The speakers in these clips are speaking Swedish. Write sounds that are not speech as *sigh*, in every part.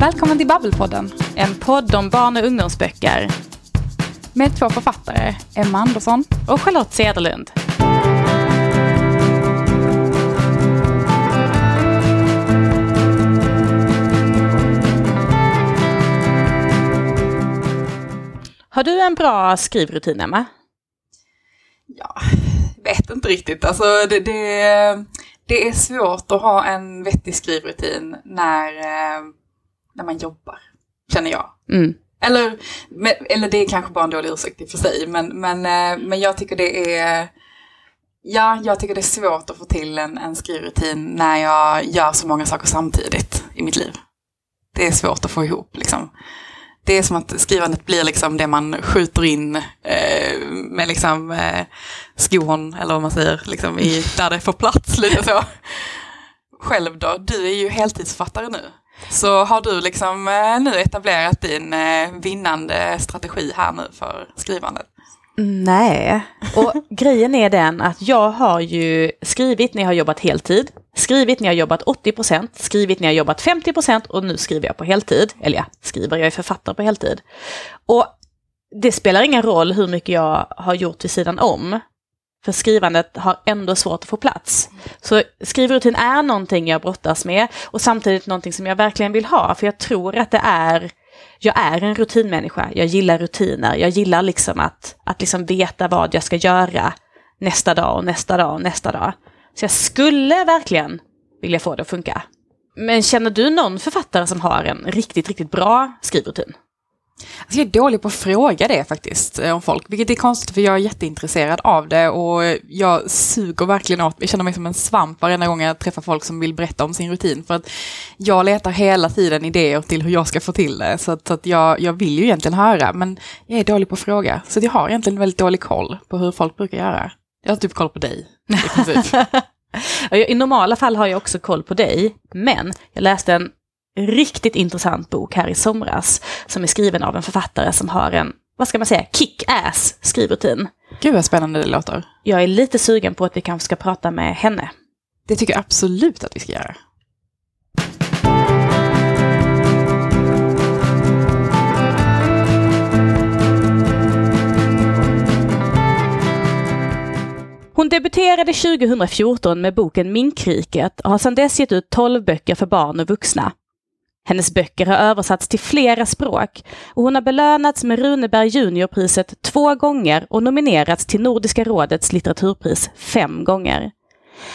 Välkommen till Babbelpodden, en podd om barn och ungdomsböcker. Med två författare, Emma Andersson och Charlotte Cederlund. Har du en bra skrivrutin, Emma? Ja, vet inte riktigt. Alltså det, det, det är svårt att ha en vettig skrivrutin när, eh, när man jobbar, känner jag. Mm. Eller, eller det är kanske bara en dålig ursäkt i och för sig, men, men, eh, men jag tycker det är Ja, jag tycker det är svårt att få till en, en skrivrutin när jag gör så många saker samtidigt i mitt liv. Det är svårt att få ihop liksom. Det är som att skrivandet blir liksom det man skjuter in eh, med liksom eh, skon, eller vad man säger, liksom i, där det får plats lite så. Själv då, du är ju heltidsförfattare nu. Så har du liksom eh, nu etablerat din eh, vinnande strategi här nu för skrivandet? Nej, och grejen är den att jag har ju skrivit när jag har jobbat heltid, skrivit när jag har jobbat 80 procent, skrivit när jag har jobbat 50 procent och nu skriver jag på heltid. Eller ja, skriver, jag är författare på heltid. Och det spelar ingen roll hur mycket jag har gjort vid sidan om. För skrivandet har ändå svårt att få plats. Så skrivrutin är någonting jag brottas med och samtidigt någonting som jag verkligen vill ha. För jag tror att det är, jag är en rutinmänniska. Jag gillar rutiner. Jag gillar liksom att, att liksom veta vad jag ska göra nästa dag och nästa dag och nästa dag. Så jag skulle verkligen vilja få det att funka. Men känner du någon författare som har en riktigt, riktigt bra skrivrutin? Alltså jag är dålig på att fråga det faktiskt eh, om folk, vilket är konstigt för jag är jätteintresserad av det och jag suger verkligen åt, jag känner mig som en svamp varenda gång jag träffar folk som vill berätta om sin rutin för att jag letar hela tiden idéer till hur jag ska få till det så att, så att jag, jag vill ju egentligen höra men jag är dålig på att fråga så jag har egentligen väldigt dålig koll på hur folk brukar göra. Jag har typ koll på dig i princip. *laughs* I normala fall har jag också koll på dig, men jag läste en riktigt intressant bok här i somras som är skriven av en författare som har en, vad ska man säga, kick-ass skrivrutin. Gud vad spännande det låter. Jag är lite sugen på att vi kanske ska prata med henne. Det tycker jag absolut att vi ska göra. Hon debuterade 2014 med boken Minkriket och har sedan dess gett ut 12 böcker för barn och vuxna. Hennes böcker har översatts till flera språk och hon har belönats med Runeberg juniorpriset två gånger och nominerats till Nordiska rådets litteraturpris fem gånger.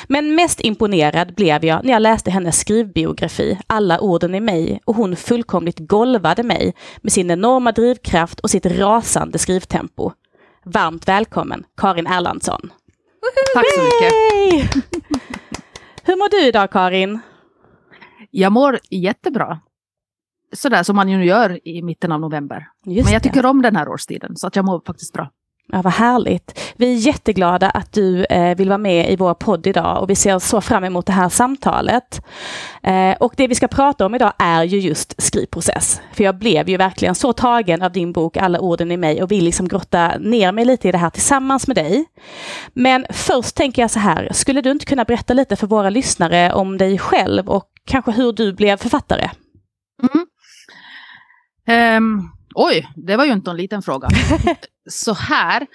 Men mest imponerad blev jag när jag läste hennes skrivbiografi Alla orden i mig och hon fullkomligt golvade mig med sin enorma drivkraft och sitt rasande skrivtempo. Varmt välkommen Karin Erlandsson. Tack så mycket. Hur mår du idag Karin? Jag mår jättebra. Sådär som man ju gör i mitten av november. Just Men jag det. tycker om den här årstiden, så att jag mår faktiskt bra. Ja, vad härligt. Vi är jätteglada att du eh, vill vara med i vår podd idag och vi ser så fram emot det här samtalet. Eh, och det vi ska prata om idag är ju just skrivprocess. För jag blev ju verkligen så tagen av din bok Alla orden i mig och vill liksom grotta ner mig lite i det här tillsammans med dig. Men först tänker jag så här, skulle du inte kunna berätta lite för våra lyssnare om dig själv och kanske hur du blev författare? Ehm, oj, det var ju inte en liten fråga. *laughs* så här,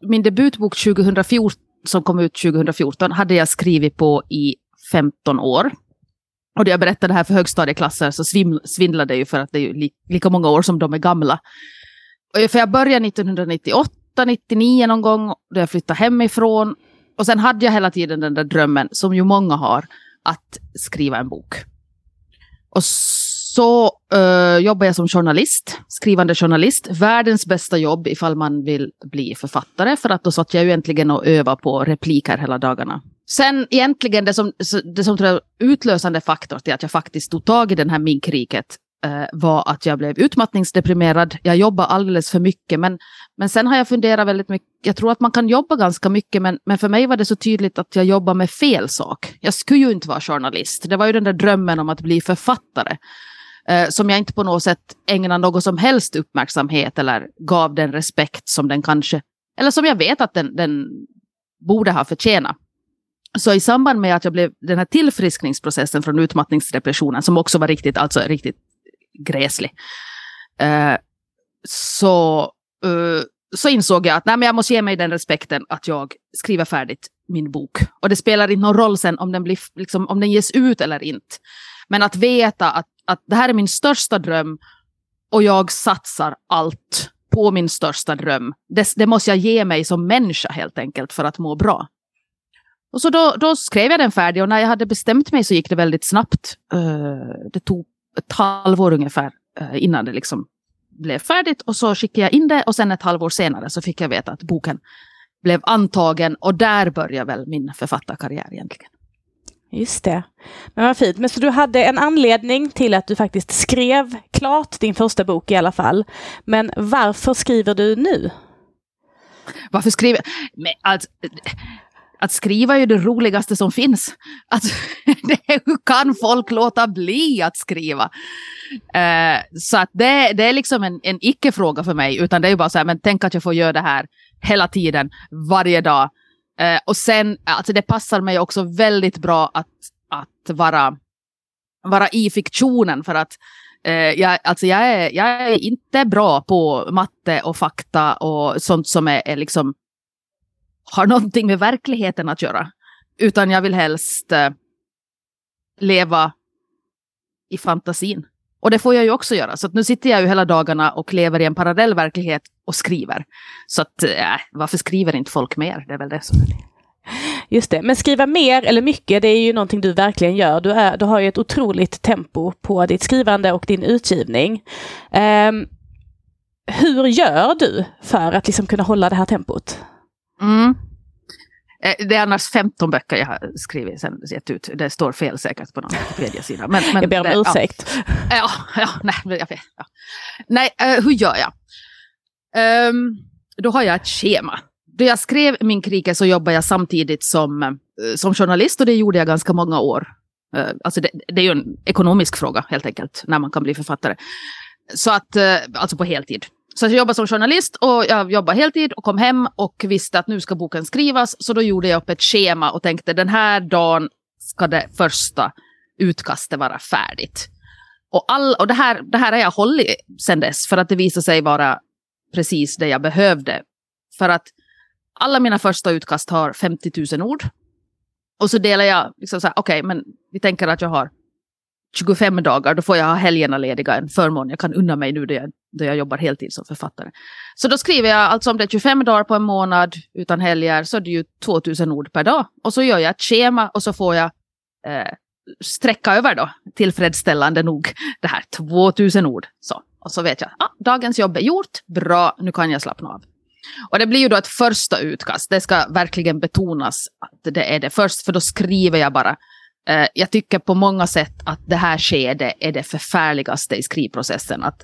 min debutbok 2014, som kom ut 2014 hade jag skrivit på i 15 år. Och när jag berättade det här för högstadieklasser så svim, svindlade det ju för att det är ju li, lika många år som de är gamla. Och för jag började 1998, 99 någon gång, då jag flyttade hemifrån. Och sen hade jag hela tiden den där drömmen, som ju många har, att skriva en bok. Och så uh, jobbar jag som journalist, skrivande journalist. Världens bästa jobb ifall man vill bli författare, för att då satt jag ju äntligen och övade på repliker hela dagarna. Sen egentligen det som, det som tror jag utlösande faktor till att jag faktiskt tog tag i den här minkriket Eh, var att jag blev utmattningsdeprimerad. Jag jobbade alldeles för mycket, men, men sen har jag funderat väldigt mycket. Jag tror att man kan jobba ganska mycket, men, men för mig var det så tydligt att jag jobbar med fel sak. Jag skulle ju inte vara journalist. Det var ju den där drömmen om att bli författare eh, som jag inte på något sätt ägnade någon som helst uppmärksamhet eller gav den respekt som den kanske, eller som jag vet att den, den borde ha förtjänat. Så i samband med att jag blev den här tillfriskningsprocessen från utmattningsdepressionen, som också var riktigt, alltså riktigt gräslig. Eh, så, eh, så insåg jag att nej, men jag måste ge mig den respekten att jag skriver färdigt min bok. Och det spelar inte någon roll sen om den, blir, liksom, om den ges ut eller inte. Men att veta att, att det här är min största dröm och jag satsar allt på min största dröm. Det, det, måste jag ge mig som människa helt enkelt för att må bra. Och så då, då skrev jag den färdig och när jag hade bestämt mig så gick det väldigt snabbt. Eh, det tog ett halvår ungefär uh, innan det liksom blev färdigt och så skickade jag in det och sen ett halvår senare så fick jag veta att boken blev antagen och där började väl min författarkarriär egentligen. Just det. Men vad fint. Men så du hade en anledning till att du faktiskt skrev klart din första bok i alla fall. Men varför skriver du nu? Varför skriver jag? Alltså, att skriva är ju det roligaste som finns. Att, *laughs* hur kan folk låta bli att skriva? Uh, så att det, det är liksom en, en icke-fråga för mig, utan det är ju bara så här, men tänk att jag får göra det här hela tiden, varje dag. Uh, och sen, alltså det passar mig också väldigt bra att, att vara, vara i fiktionen för att uh, jag, alltså jag, är, jag är inte bra på matte och fakta och sånt som är, är liksom har någonting med verkligheten att göra. Utan jag vill helst eh, leva i fantasin. Och det får jag ju också göra. Så nu sitter jag ju hela dagarna och lever i en parallell verklighet och skriver. Så att, äh, varför skriver inte folk mer? Det är väl det som är det. Just det, men skriva mer eller mycket, det är ju någonting du verkligen gör. Du, är, du har ju ett otroligt tempo på ditt skrivande och din utgivning. Um, hur gör du för att liksom kunna hålla det här tempot? Mm. Eh, det är annars 15 böcker jag har skrivit sen gett ut. Det står fel säkert på någon Wikipedia-sida. Men, men jag ber om det, ursäkt. Ja, ja, nej, jag vet, ja. nej uh, hur gör jag? Um, då har jag ett schema. Då jag skrev Min krike så jobbade jag samtidigt som, uh, som journalist och det gjorde jag ganska många år. Uh, alltså det, det, är ju en ekonomisk fråga helt enkelt, när man kan bli författare. Så att, alltså på heltid. Så jag jobbade som journalist och jag jobbade heltid och kom hem och visste att nu ska boken skrivas. Så då gjorde jag upp ett schema och tänkte den här dagen ska det första utkastet vara färdigt. Och, all, och det, här, det här har jag hållit sedan dess för att det visade sig vara precis det jag behövde. För att alla mina första utkast har 50 000 ord. Och så delar jag, liksom okej, okay, men vi tänker att jag har 25 dagar, då får jag ha helgerna lediga, en förmån jag kan unna mig nu då jag, då jag jobbar heltid som författare. Så då skriver jag, alltså om det är 25 dagar på en månad utan helger, så är det ju 2000 ord per dag. Och så gör jag ett schema och så får jag eh, sträcka över då, tillfredsställande nog, det här 2000 ord. Så. Och så vet jag, ah, dagens jobb är gjort, bra, nu kan jag slappna av. Och det blir ju då ett första utkast, det ska verkligen betonas att det är det först, för då skriver jag bara Eh, jag tycker på många sätt att det här skedet är det förfärligaste i skrivprocessen. Att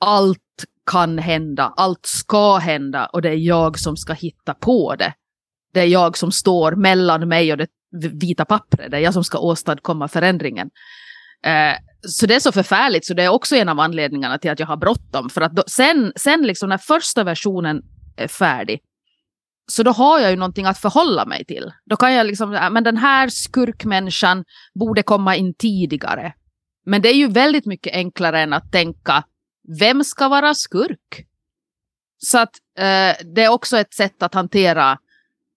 allt kan hända, allt ska hända och det är jag som ska hitta på det. Det är jag som står mellan mig och det vita pappret. Det är jag som ska åstadkomma förändringen. Eh, så det är så förfärligt, så det är också en av anledningarna till att jag har bråttom. För att då, sen, sen liksom när första versionen är färdig, så då har jag ju någonting att förhålla mig till. Då kan jag liksom, men den här skurkmänniskan borde komma in tidigare. Men det är ju väldigt mycket enklare än att tänka, vem ska vara skurk? Så att eh, det är också ett sätt att hantera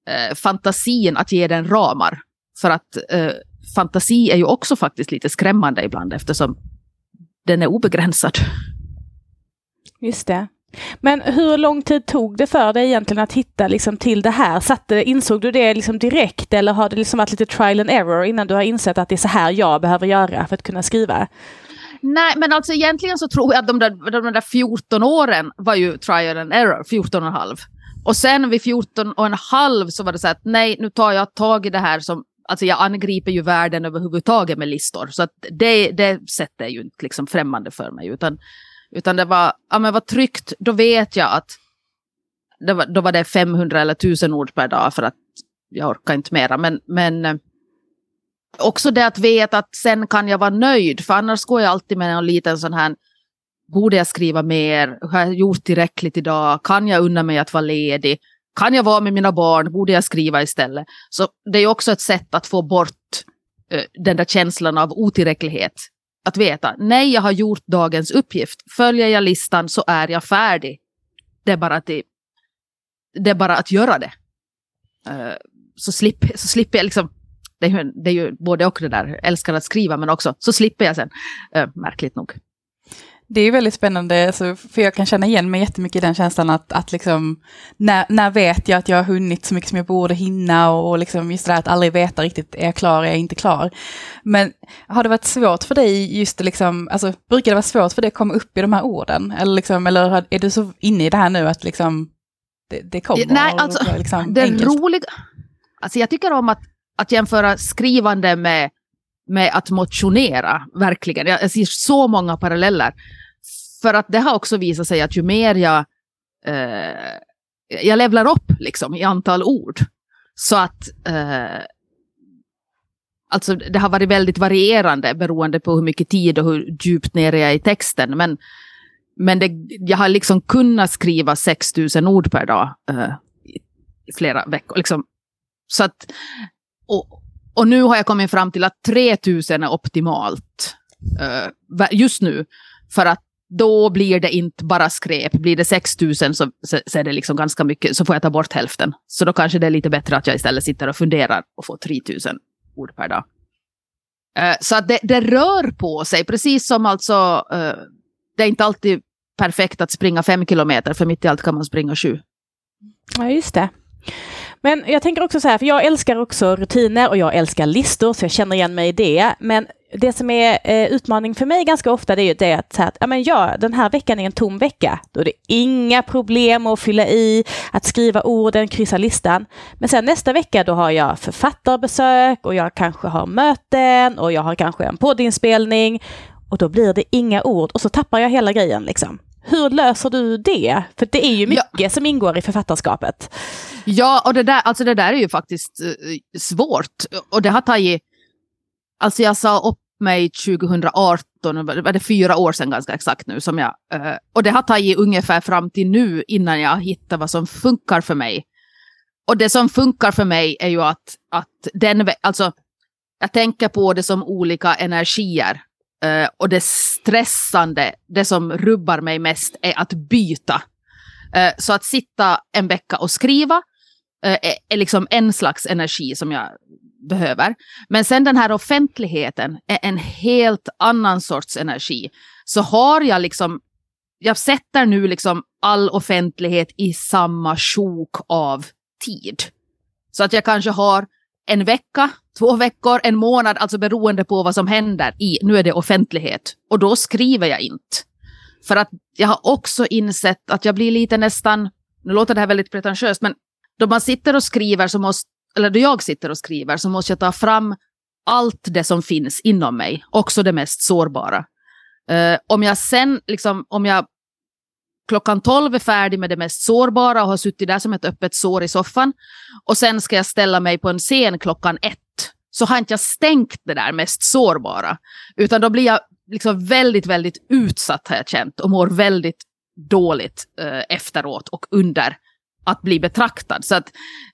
eh, fantasin, att ge den ramar. För att eh, fantasi är ju också faktiskt lite skrämmande ibland eftersom den är obegränsad. Just det. Men hur lång tid tog det för dig egentligen att hitta liksom till det här? Satte, insåg du det liksom direkt eller har det liksom varit lite trial and error innan du har insett att det är så här jag behöver göra för att kunna skriva? Nej, men alltså egentligen så tror jag att de där, de där 14 åren var ju trial and error, 14 och en halv. Och sen vid 14 och en halv så var det så att nej, nu tar jag tag i det här som, alltså jag angriper ju världen överhuvudtaget med listor. Så att det, det sättet är ju inte liksom främmande för mig, utan utan det var, ja men vad tryggt, då vet jag att det var, då var det 500 eller 1000 ord per dag för att jag orkar inte mera. Men, men eh, också det att veta att sen kan jag vara nöjd, för annars går jag alltid med en liten sån här Borde jag skriva mer? Har jag gjort tillräckligt idag? Kan jag unna mig att vara ledig? Kan jag vara med mina barn? Borde jag skriva istället? Så det är också ett sätt att få bort uh, den där känslan av otillräcklighet att veta, nej jag har gjort dagens uppgift. Följer jag listan så är jag färdig. Det är bara att, det, det är bara att göra det. Uh, så, slipper, så slipper jag liksom, det är, ju, det är ju både och det där, älskar att skriva men också, så slipper jag sen. Uh, märkligt nog. Det är väldigt spännande, alltså, för jag kan känna igen mig jättemycket i den känslan att, att liksom, när, när vet jag att jag har hunnit så mycket som jag borde hinna och, och liksom just det där att aldrig veta riktigt, är jag klar, är jag inte klar? Men har det varit svårt för dig just liksom, alltså brukar det vara svårt för dig att komma upp i de här orden? Eller, liksom, eller är du så inne i det här nu att liksom, det, det kommer? Nej, alltså, liksom det roliga, alltså jag tycker om att, att jämföra skrivande med med att motionera, verkligen. Jag ser så många paralleller. För att det har också visat sig att ju mer jag, eh, jag levlar upp liksom, i antal ord, så att eh, Alltså det har varit väldigt varierande beroende på hur mycket tid och hur djupt nere jag är i texten. Men, men det, jag har liksom kunnat skriva 6000 ord per dag eh, i flera veckor. Liksom. Så att, och, och nu har jag kommit fram till att 3000 är optimalt uh, just nu. För att då blir det inte bara skräp. Blir det 6000 så, så, så är det liksom ganska mycket, så får jag ta bort hälften. Så då kanske det är lite bättre att jag istället sitter och funderar och får 3000 ord per dag. Uh, så att det, det, rör på sig, precis som alltså, uh, det är inte alltid perfekt att springa fem kilometer, för mitt i allt kan man springa sju. Ja, just det. Men jag tänker också så här, för jag älskar också rutiner och jag älskar listor, så jag känner igen mig i det. Men det som är eh, utmaning för mig ganska ofta det är ju det att, så här, ja, men ja, den här veckan är en tom vecka. Då är det inga problem att fylla i, att skriva orden, kryssa listan. Men sen nästa vecka då har jag författarbesök och jag kanske har möten och jag har kanske en poddinspelning. Och då blir det inga ord och så tappar jag hela grejen liksom. Hur löser du det? För det är ju mycket ja. som ingår i författarskapet. Ja, och det där, alltså det där är ju faktiskt uh, svårt. Och det har tagit... Alltså jag sa upp mig 2018, var det fyra år sedan ganska exakt nu som jag... Uh, och det har tagit ungefär fram till nu innan jag hittar vad som funkar för mig. Och det som funkar för mig är ju att, att den... Alltså, jag tänker på det som olika energier. Uh, och det stressande, det som rubbar mig mest är att byta. Uh, så att sitta en vecka och skriva uh, är, är, liksom en slags energi som jag behöver. Men sen den här offentligheten är en helt annan sorts energi. Så har jag liksom, jag sätter nu liksom all offentlighet i samma sjok av tid. Så att jag kanske har en vecka, två veckor, en månad, alltså beroende på vad som händer i, nu är det offentlighet. Och då skriver jag inte. För att jag har också insett att jag blir lite nästan, nu låter det här väldigt pretentiöst, men då man sitter och skriver så måste, eller då jag sitter och skriver så måste jag ta fram allt det som finns inom mig, också det mest sårbara. Uh, om jag sen, liksom, om jag klockan 12 är färdig med det mest sårbara och har suttit där som ett öppet sår i soffan. Och sen ska jag ställa mig på en scen klockan ett. Så har inte jag stängt det där mest sårbara. Utan då blir jag liksom väldigt, väldigt utsatt har jag känt och mår väldigt dåligt eh, efteråt och under att bli betraktad. Så att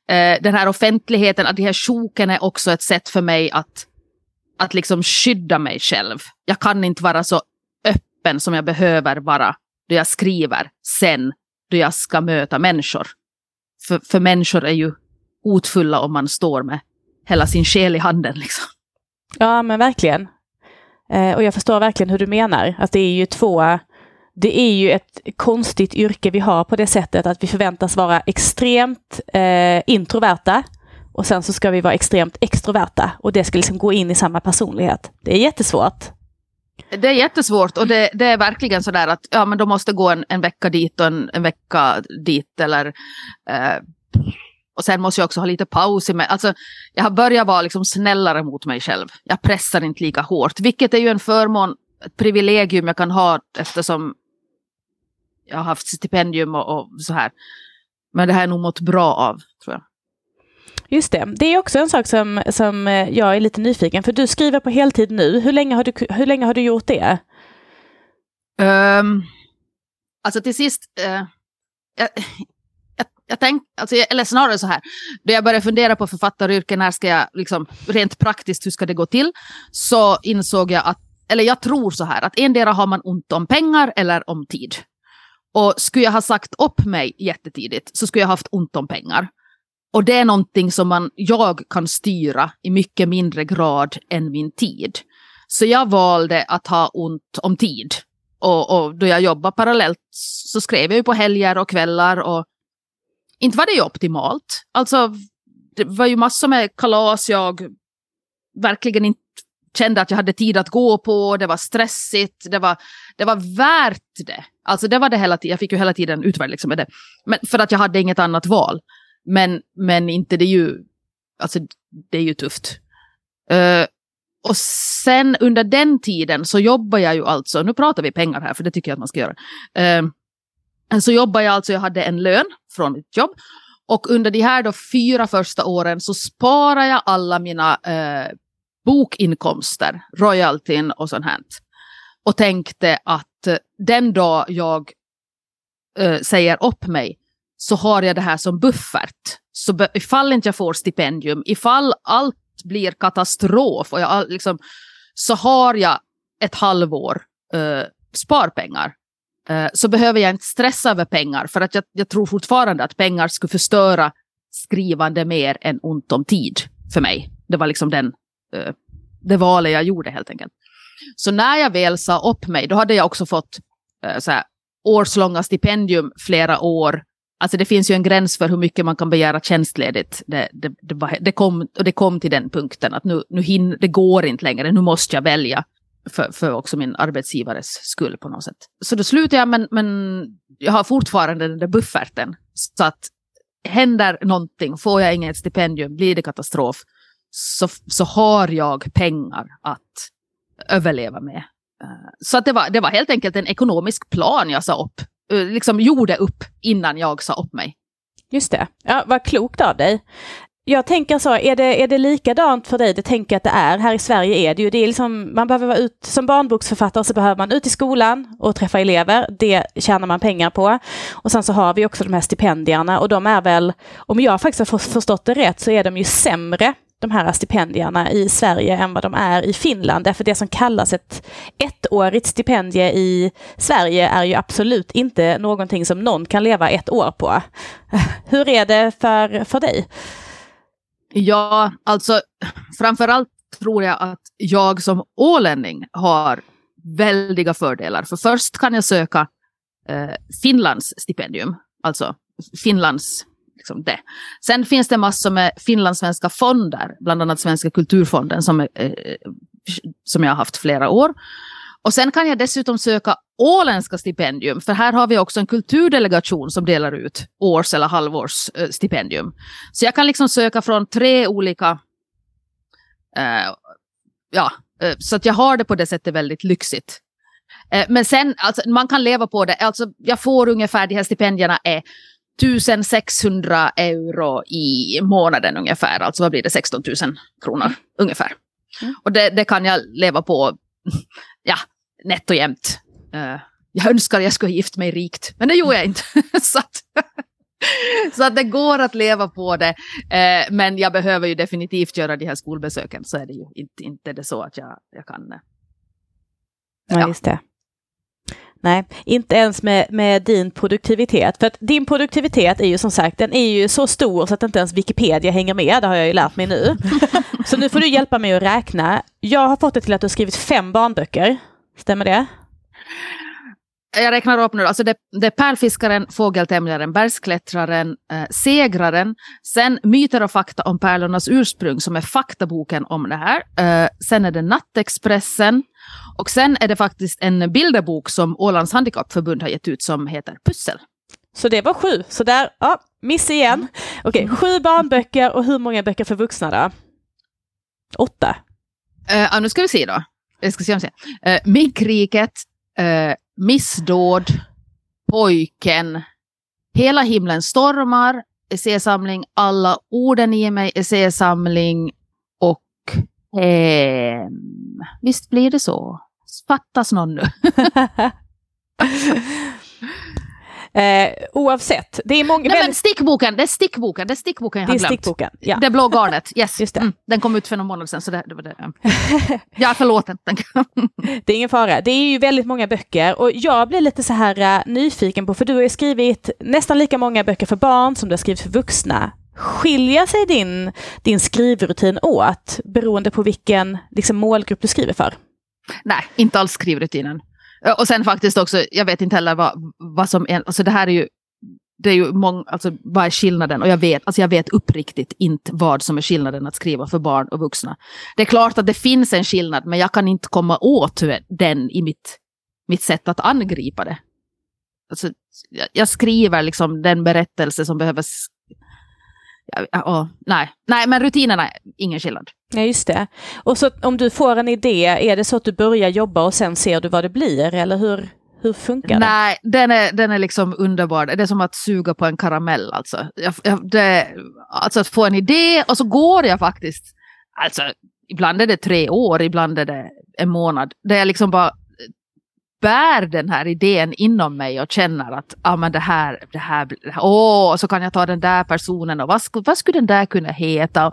eh, den här offentligheten, att de här sjoken är också ett sätt för mig att, att liksom skydda mig själv. Jag kan inte vara så öppen som jag behöver vara då jag skriver sen då jag ska möta människor. För, för människor är ju hotfulla om man står med hela sin själ i handen. Liksom. Ja, men verkligen. Eh, och jag förstår verkligen hur du menar. Att det är ju två... Det är ju ett konstigt yrke vi har på det sättet att vi förväntas vara extremt eh, introverta och sen så ska vi vara extremt extroverta och det ska liksom gå in i samma personlighet. Det är jättesvårt. Det är jättesvårt och det, det, är verkligen sådär att ja, men de måste gå en, en vecka dit och en, en vecka dit. Eller, eh, och sen måste jag också ha lite paus i mig. Alltså, jag har börjat vara liksom snällare mot mig själv. Jag pressar inte lika hårt, vilket är ju en förmån, ett privilegium jag kan ha eftersom jag har haft stipendium och, och så här. Men det här är nog mått bra av, tror jag. Just det. Det är också en sak som, som eh, jag är lite nyfiken, för du skriver på heltid nu. Hur länge har du, hur länge har du gjort det? Um, alltså till sist, uh, jag, jag, jag tänkte, alltså, eller snarare så här, då jag började fundera på författaryrken, när ska jag, liksom, rent praktiskt, hur ska det gå till? Så insåg jag att eller jag tror så här, att endera har man ont om pengar eller om tid. Och skulle jag ha sagt upp mig jättetidigt så skulle jag haft ont om pengar. Och det är någonting som man, jag kan styra i mycket mindre grad än min tid. Så jag valde att ha ont om tid. Och, och då jag jobbade parallellt så skrev jag ju på helger och kvällar och inte var det ju optimalt. Alltså, det var ju massor med kalas jag verkligen inte kände att jag hade tid att gå på, det var stressigt, det var, det var värt det. Alltså det var det hela tiden, jag fick ju hela tiden utväg liksom med det. Men för att jag hade inget annat val. Men, men inte det är ju, alltså det är ju tufft. Uh, och sen under den tiden så jobbar jag ju alltså, nu pratar vi pengar här för det tycker jag att man ska göra. Uh, så jobbar jag alltså, jag hade en lön från mitt jobb. Och under de här då fyra första åren så sparar jag alla mina uh, bokinkomster, royaltyn och sånt här. Och tänkte att den dag jag säger upp mig så har jag det här som buffert. Så ifall inte jag får stipendium, ifall allt blir katastrof och jag liksom, så har jag ett halvår eh, sparpengar. Eh, så behöver jag inte stressa över pengar för att jag, jag tror fortfarande att pengar skulle förstöra skrivande mer än ont om tid för mig. Det var liksom den, eh, det valet jag gjorde helt enkelt. Så när jag väl sa upp mig, då hade jag också fått eh, så här, årslånga stipendium flera år Alltså det finns ju en gräns för hur mycket man kan begära tjänstledigt. Det, det, det, det, kom, och det kom till den punkten att nu, nu hin, det går inte längre, nu måste jag välja. För, för också min arbetsgivares skull på något sätt. Så då slutar jag, men, men jag har fortfarande den där bufferten. Så att händer någonting, får jag inget stipendium, blir det katastrof, så, så har jag pengar att överleva med. Eh, så att det, var, det var helt enkelt en ekonomisk plan jag sa upp Eh, liksom gjorde upp innan jag sa upp mig. Just det. Ja, vad klokt av dig. Jag tänker så, är det, är det likadant för dig? Det tänker jag att det är. Här i Sverige är det ju, det är liksom, man behöver vara ut, som barnboksförfattare så behöver man ut i skolan och träffa elever. Det tjänar man pengar på. Och sen så har vi också de här stipendierna och de är väl, om jag faktiskt har förstått det rätt, så är de ju sämre de här stipendierna i Sverige än vad de är i Finland. Därför det som kallas ett ettårigt stipendie i Sverige är ju absolut inte någonting som någon kan leva ett år på. *laughs* Hur är det för, för dig? Ja, alltså framförallt tror jag att jag som ålänning har väldiga fördelar. För först kan jag söka eh, Finlands stipendium, alltså Finlands liksom det. Sen finns det massor med finlandssvenska fonder, bland annat Svenska kulturfonden som, är, eh, som jag har haft flera år. Och sen kan jag dessutom söka åländska stipendium, för här har vi också en kulturdelegation som delar ut års eller halvårs eh, stipendium. Så jag kan liksom söka från tre olika, eh, ja, eh, så att jag har det på det sättet väldigt lyxigt. Eh, men sen, alltså, man kan leva på det, alltså jag får ungefär, de här stipendierna är 1600 euro i månaden ungefär, alltså vad blir det, 16 000 kronor mm. ungefär. Mm. Och det, det, kan jag leva på, *laughs* ja, nätt och jämnt. Uh, jag önskar jag skulle gift mig rikt, men det gjorde jag inte. *laughs* så, att, så att det går att leva på det. Uh, men jag behöver ju definitivt göra de här skolbesöken, så är det ju inte, inte det så att jag, jag kan... Uh, ja, just det. Nej, inte ens med, med din produktivitet. För att din produktivitet är ju som sagt, den är ju så stor så att inte ens Wikipedia hänger med, det har jag ju lärt mig nu. *laughs* så nu får du hjälpa mig att räkna. Jag har fått det till att du har skrivit fem barnböcker, stämmer det? Jag räknar upp nu, alltså det, det är Pärlfiskaren, Fågeltämjaren, Bergsklättraren, eh, Segraren, sen Myter och fakta om pärlornas ursprung som är faktaboken om det här. Eh, sen är det Nattexpressen, och sen är det faktiskt en bilderbok som Ålands Handikappförbund har gett ut som heter Pussel. Så det var sju. Så där, ja, miss igen. Okej, okay, sju barnböcker och hur många böcker för vuxna då? Åtta. Uh, nu ska vi se då. Jag ska se om jag ser. Uh, Minkriket, uh, Missdåd, Pojken, Hela himlen stormar, essäsamling Alla orden i mig, essäsamling och eh, Visst blir det så? Fattas någon nu? *laughs* Eh, oavsett, det är många... Nej, men stickboken, det är stickboken, det är stickboken jag har det glömt. stickboken. Ja. Det blå garnet, yes. *laughs* Just det. Mm, den kom ut för någon månad sedan, så det, det var det. *laughs* Jag är förlåten. Det är ingen fara. Det är ju väldigt många böcker och jag blir lite så här uh, nyfiken på, för du har ju skrivit nästan lika många böcker för barn som du har skrivit för vuxna. Skiljer sig din, din skrivrutin åt beroende på vilken liksom, målgrupp du skriver för? Nej, inte alls skrivrutinen. Eh, och sen faktiskt också, jag vet inte heller vad, vad som är, alltså det här är ju, det är ju många, alltså vad är skillnaden? Och jag vet, alltså jag vet uppriktigt inte vad som är skillnaden att skriva för barn och vuxna. Det är klart att det finns en skillnad, men jag kan inte komma åt den i mitt, mitt sätt att angripa det. Alltså, jag, jag skriver liksom den berättelse som behöver Ja, oh, nej. nej, men rutinerna, ingen skillnad. Ja, just det. Och så om du får en idé, är det så att du börjar jobba och sen ser du vad det blir, eller hur, hur funkar det? Nej, den är, den är liksom underbar. Det är som att suga på en karamell alltså. Jag, jag, det, alltså att få en idé och så går jag faktiskt, alltså ibland är det tre år, ibland är det en månad. Det är liksom bara bär den här idén inom mig och känner att ah, men det här, det här, åh, oh, så kan jag ta den där personen och vad, vad skulle den där kunna heta?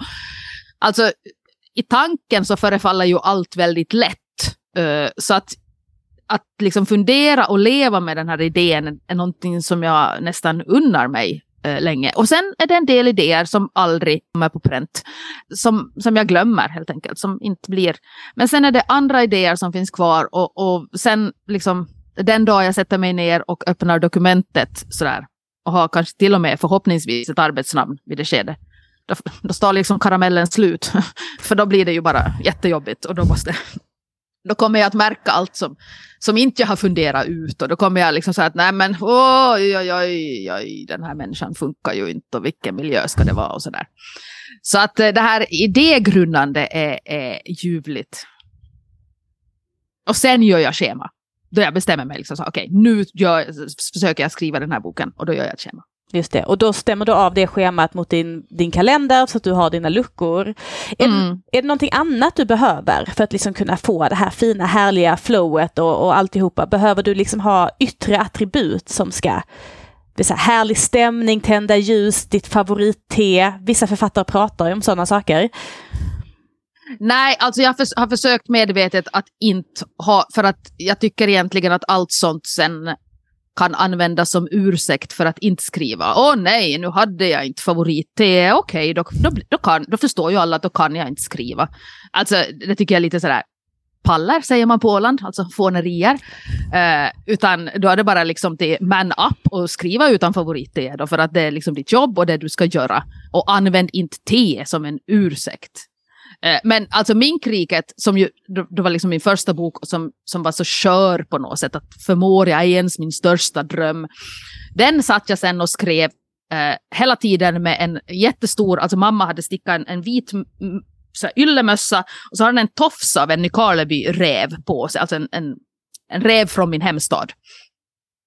Alltså i tanken så förefaller ju allt väldigt lätt. Uh, så att, att liksom fundera och leva med den här idén är någonting som jag nästan unnar mig Eh, länge. Och sen är det en del idéer som aldrig kommer på pränt. Som, som jag glömmer helt enkelt, som inte blir. Men sen är det andra idéer som finns kvar och, och sen liksom den dag jag sätter mig ner och öppnar dokumentet sådär och har kanske till och med förhoppningsvis ett arbetsnamn vid det skedet då, då står liksom karamellen slut. *laughs* För då blir det ju bara jättejobbigt och då måste då kommer jag att märka allt som, som inte jag har funderat ut och då kommer jag liksom säga att nej men oj, oj, oj, oj, den här människan funkar ju inte och vilken miljö ska det vara och sådär. Så att eh, det här idégrundande är, är ljuvligt. Och sen gör jag schema. Då jag bestämmer mig, liksom, okej okay, nu gör, försöker jag skriva den här boken och då gör jag ett schema. Just det, och då stämmer du av det schemat mot din, din kalender så att du har dina luckor. Är, mm. är det någonting annat du behöver för att liksom kunna få det här fina härliga flowet och, och alltihopa? Behöver du liksom ha yttre attribut som ska det är härlig stämning, tända ljus, ditt favoritte. Vissa författare pratar ju om sådana saker. Nej, alltså jag har försökt medvetet att inte ha, för att jag tycker egentligen att allt sånt sen kan användas som ursäkt för att inte skriva. Åh nej, nu hade jag inte favorit-te. Okej, okay, då, då, då, kan, då förstår ju alla att då kan jag inte skriva. Alltså, det tycker jag är lite sådär pallar, säger man på Åland, alltså fånerier. Eh, utan då är det bara liksom till man up och skriva utan favorit-te då, för att det är liksom ditt jobb och det du ska göra. Och använd inte te som en ursäkt. Eh, men alltså Minkriket, som ju, det var liksom min första bok som, som var så skör på något sätt, att förmår jag ens min största dröm. Den satt jag sen och skrev eh, hela tiden med en jättestor, alltså mamma hade stickat en, en vit så här, yllemössa och så hade den en tofs av en Nykarleby-räv på sig, alltså en, en, en räv från min hemstad.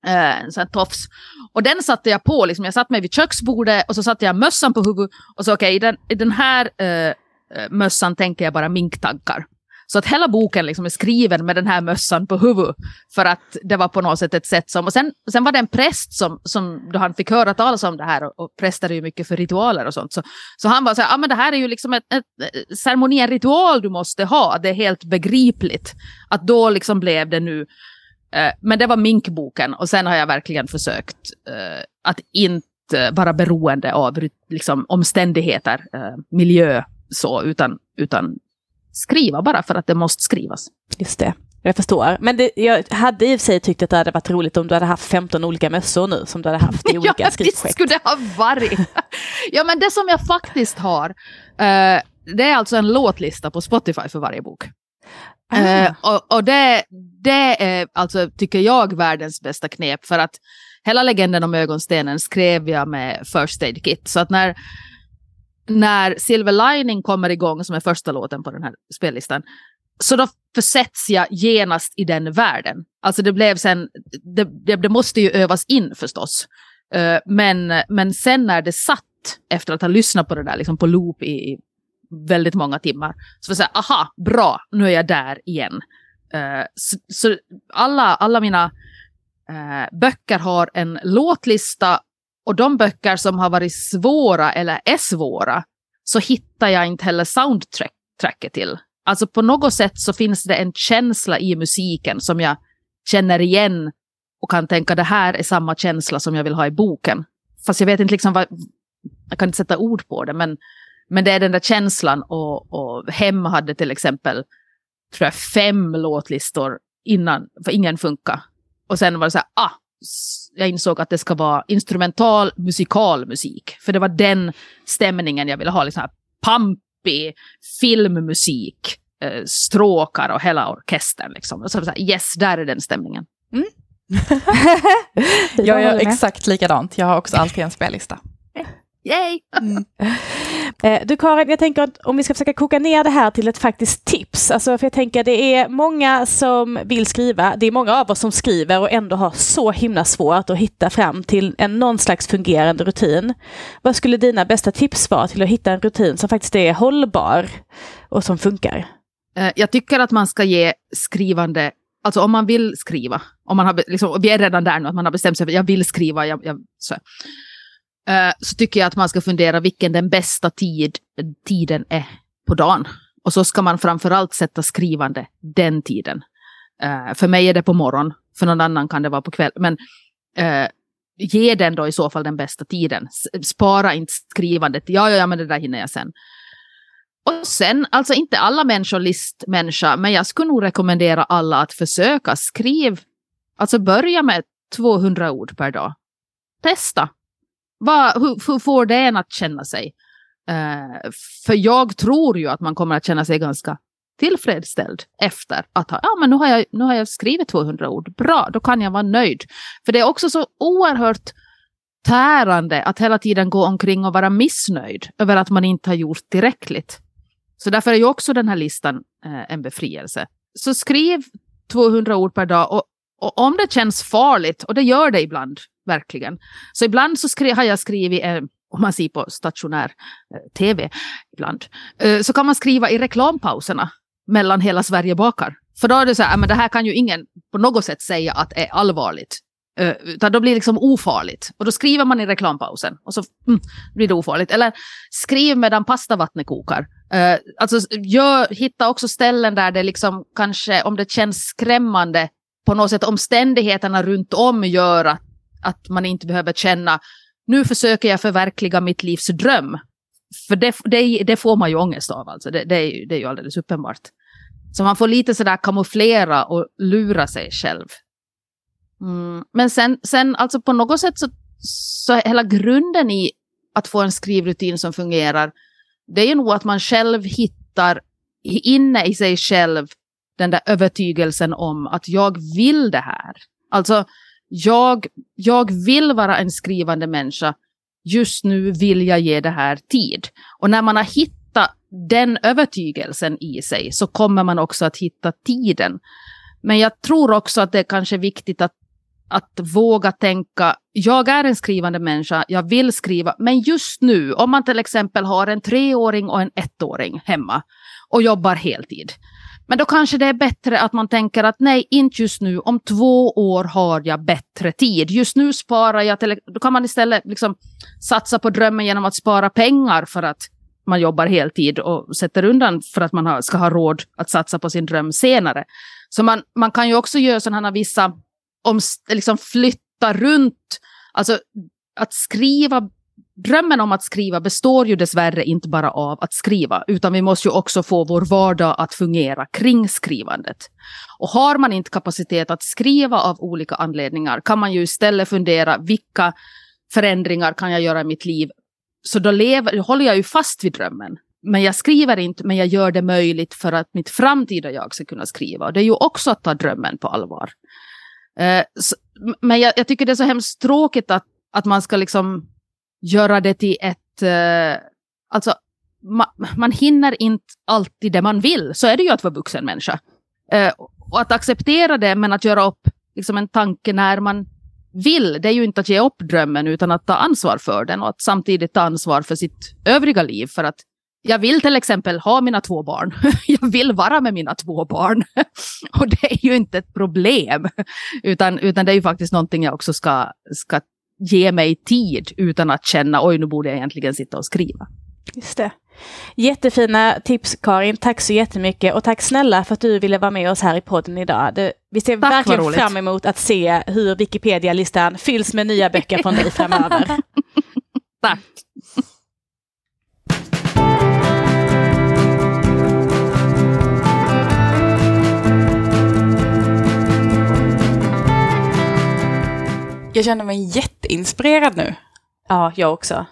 Eh, en sån tofs. Och den satte jag på, liksom. jag satt mig vid köksbordet och så satte jag mössan på huvudet och så okej, okay, i, den, i den här Eh, Eh, mössan tänker jag bara minktankar. Så att hela boken liksom är skriven med den här mössan på huvudet. För att det var på något sätt ett sätt som... Och sen, sen var det en präst som, som då han fick höra talas om det här, och, och präster är ju mycket för ritualer och sånt. Så, så han var så här, ja ah, men det här är ju liksom ett, ett, ett ceremoni, en ritual du måste ha. Det är helt begripligt. Att då liksom blev det nu... Eh, men det var minkboken och sen har jag verkligen försökt eh, att inte vara beroende av liksom, omständigheter, eh, miljö så, utan, utan skriva bara för att det måste skrivas. Just det. Jag förstår. Men det, jag hade i och för sig tyckt att det hade varit roligt om du hade haft 15 olika mössor nu som du hade haft i *laughs* olika ja, skrivprojekt. Ja, skulle det ha varit. ja, men det som jag faktiskt har, uh, det är alltså en låtlista på Spotify för varje bok. Ah. Uh, och, och det, det är alltså, tycker jag, världens bästa knep för att hela legenden om ögonstenen skrev jag med First Aid Kit. Så att när när Silver Lining kommer igång, som är första låten på den här spellistan, så då försätts jag genast i den världen. Alltså det blev sen, det, det, det måste ju övas in förstås. Uh, men, men sen när det satt, efter att ha lyssnat på det där liksom på loop i, i väldigt många timmar, så var jag säga, aha, bra, nu är jag där igen. Uh, så, så, alla, alla mina uh, böcker har en låtlista och de böcker som har varit svåra eller är svåra så hittar jag inte heller soundtracket till. Alltså på något sätt så finns det en känsla i musiken som jag känner igen och kan tänka det här är samma känsla som jag vill ha i boken. Fast jag vet inte liksom vad, jag kan inte sätta ord på det, men, men det är den där känslan och, och Hem hade till exempel tror jag, fem låtlistor innan, för ingen funkar. Och sen var det så här, ah, jag insåg att det ska vara instrumental musikal musik. För det var den stämningen jag ville ha, liksom här pampig filmmusik, eh, stråkar och hela orkestern. Liksom. Och så, så här, yes, där är den stämningen. Mm. *laughs* jag gör exakt likadant, jag har också alltid en spellista. Yay! Mm. Eh, du Karin, jag tänker att om vi ska försöka koka ner det här till ett faktiskt tips. Alltså för jag tänker att det är många som vill skriva. Det är många av oss som skriver och ändå har så himla svårt att hitta fram till en någon slags fungerande rutin. Vad skulle dina bästa tips vara till att hitta en rutin som faktiskt är hållbar och som funkar? Eh, jag tycker att man ska ge skrivande Alltså om man vill skriva, om man har, liksom, vi är redan där nu, att man har bestämt sig för att jag vill skriva, jag, jag, så. Eh, så tycker jag att man ska fundera vilken den bästa tid, tiden är på dagen. Och så ska man framförallt sätta skrivande den tiden. Uh, för mig är det på morgon, för någon annan kan det vara på kväll. Men uh, ge den då i så fall den bästa tiden. Spara inte skrivandet. Ja, ja, ja, men det där hinner jag sen. Och sen, alltså inte alla människor listmänniska, men jag skulle nog rekommendera alla att försöka skriv. Alltså börja med 200 ord per dag. Testa. Vad, hur, hur får det en att känna sig? Uh, för jag tror ju att man kommer att känna sig ganska tillfredsställd efter att ha, ja men nu har, jag, nu har jag skrivit 200 ord, bra, då kan jag vara nöjd. För det är också så oerhört tärande att hela tiden gå omkring och vara missnöjd över att man inte har gjort tillräckligt. Så därför är ju också den här listan eh, en befrielse. Så skriv 200 ord per dag och, och, om det känns farligt, och det gör det ibland, verkligen. Så ibland så skri, har jag skrivit, eh, om man ser på stationär eh, tv ibland, eh, så kan man skriva i reklampauserna mellan Hela Sverige bakar. För då är det så här, men det här kan ju ingen på något sätt säga att är allvarligt. Uh, utan då blir det liksom ofarligt. Och då skriver man i reklampausen och så mm, blir det ofarligt. Eller skriv medan pastavattnet kokar. Uh, alltså gör, hitta också ställen där det liksom kanske, om det känns skrämmande, på något sätt omständigheterna runt om gör att, att man inte behöver känna nu försöker jag förverkliga mitt livs dröm. För det, det, det får man ju ångest av, alltså. det, det, är, det är ju alldeles uppenbart. Så man får lite sådär kamouflera och lura sig själv. Mm. Men sen, sen alltså på något sätt så, så hela grunden i att få en skrivrutin som fungerar, det är ju nog att man själv hittar inne i sig själv den där övertygelsen om att jag vill det här. Alltså, jag, jag vill vara en skrivande människa. Just nu vill jag ge det här tid. Och när man har hittat den övertygelsen i sig så kommer man också att hitta tiden. Men jag tror också att det är kanske viktigt att att våga tänka, jag är en skrivande människa, jag vill skriva, men just nu, om man till exempel har en treåring och en ettåring hemma och jobbar heltid, men då kanske det är bättre att man tänker att nej, inte just nu, om två år har jag bättre tid. Just nu sparar jag, till, då kan man istället liksom satsa på drömmen genom att spara pengar för att man jobbar heltid och sätter undan för att man ska ha råd att satsa på sin dröm senare. Så man, man kan ju också göra sådana vissa om, liksom flytta runt. Alltså att skriva, drömmen om att skriva består ju dessvärre inte bara av att skriva, utan vi måste ju också få vår vardag att fungera kring skrivandet. Och har man inte kapacitet att skriva av olika anledningar kan man ju istället fundera vilka förändringar kan jag göra i mitt liv? Så då lever, håller jag ju fast vid drömmen. Men jag skriver inte, men jag gör det möjligt för att mitt framtida jag ska kunna skriva. Det är ju också att ta drömmen på allvar. Eh, så, men jag, jag, tycker det är så hemskt tråkigt att, att man ska liksom göra det till ett... Eh, alltså, ma, man hinner inte alltid det man vill. Så är det ju att vara vuxen människa. Eh, och att acceptera det, men att göra upp liksom en tanke när man vill, det är ju inte att ge upp drömmen, utan att ta ansvar för den och att samtidigt ta ansvar för sitt övriga liv. För att jag vill till exempel ha mina två barn. *laughs* jag vill vara med mina två barn. *laughs* Och det är ju inte ett problem, utan, utan det är ju faktiskt någonting jag också ska, ska ge mig tid utan att känna oj nu borde jag egentligen sitta och skriva. Just det. Jättefina tips Karin, tack så jättemycket och tack snälla för att du ville vara med oss här i podden idag. Det, vi ser Tack, verkligen fram emot att se hur Wikipedia-listan fylls med nya böcker från dig framöver. *laughs* Tack! Jag känner mig jätteinspirerad nu. Ja, jag också.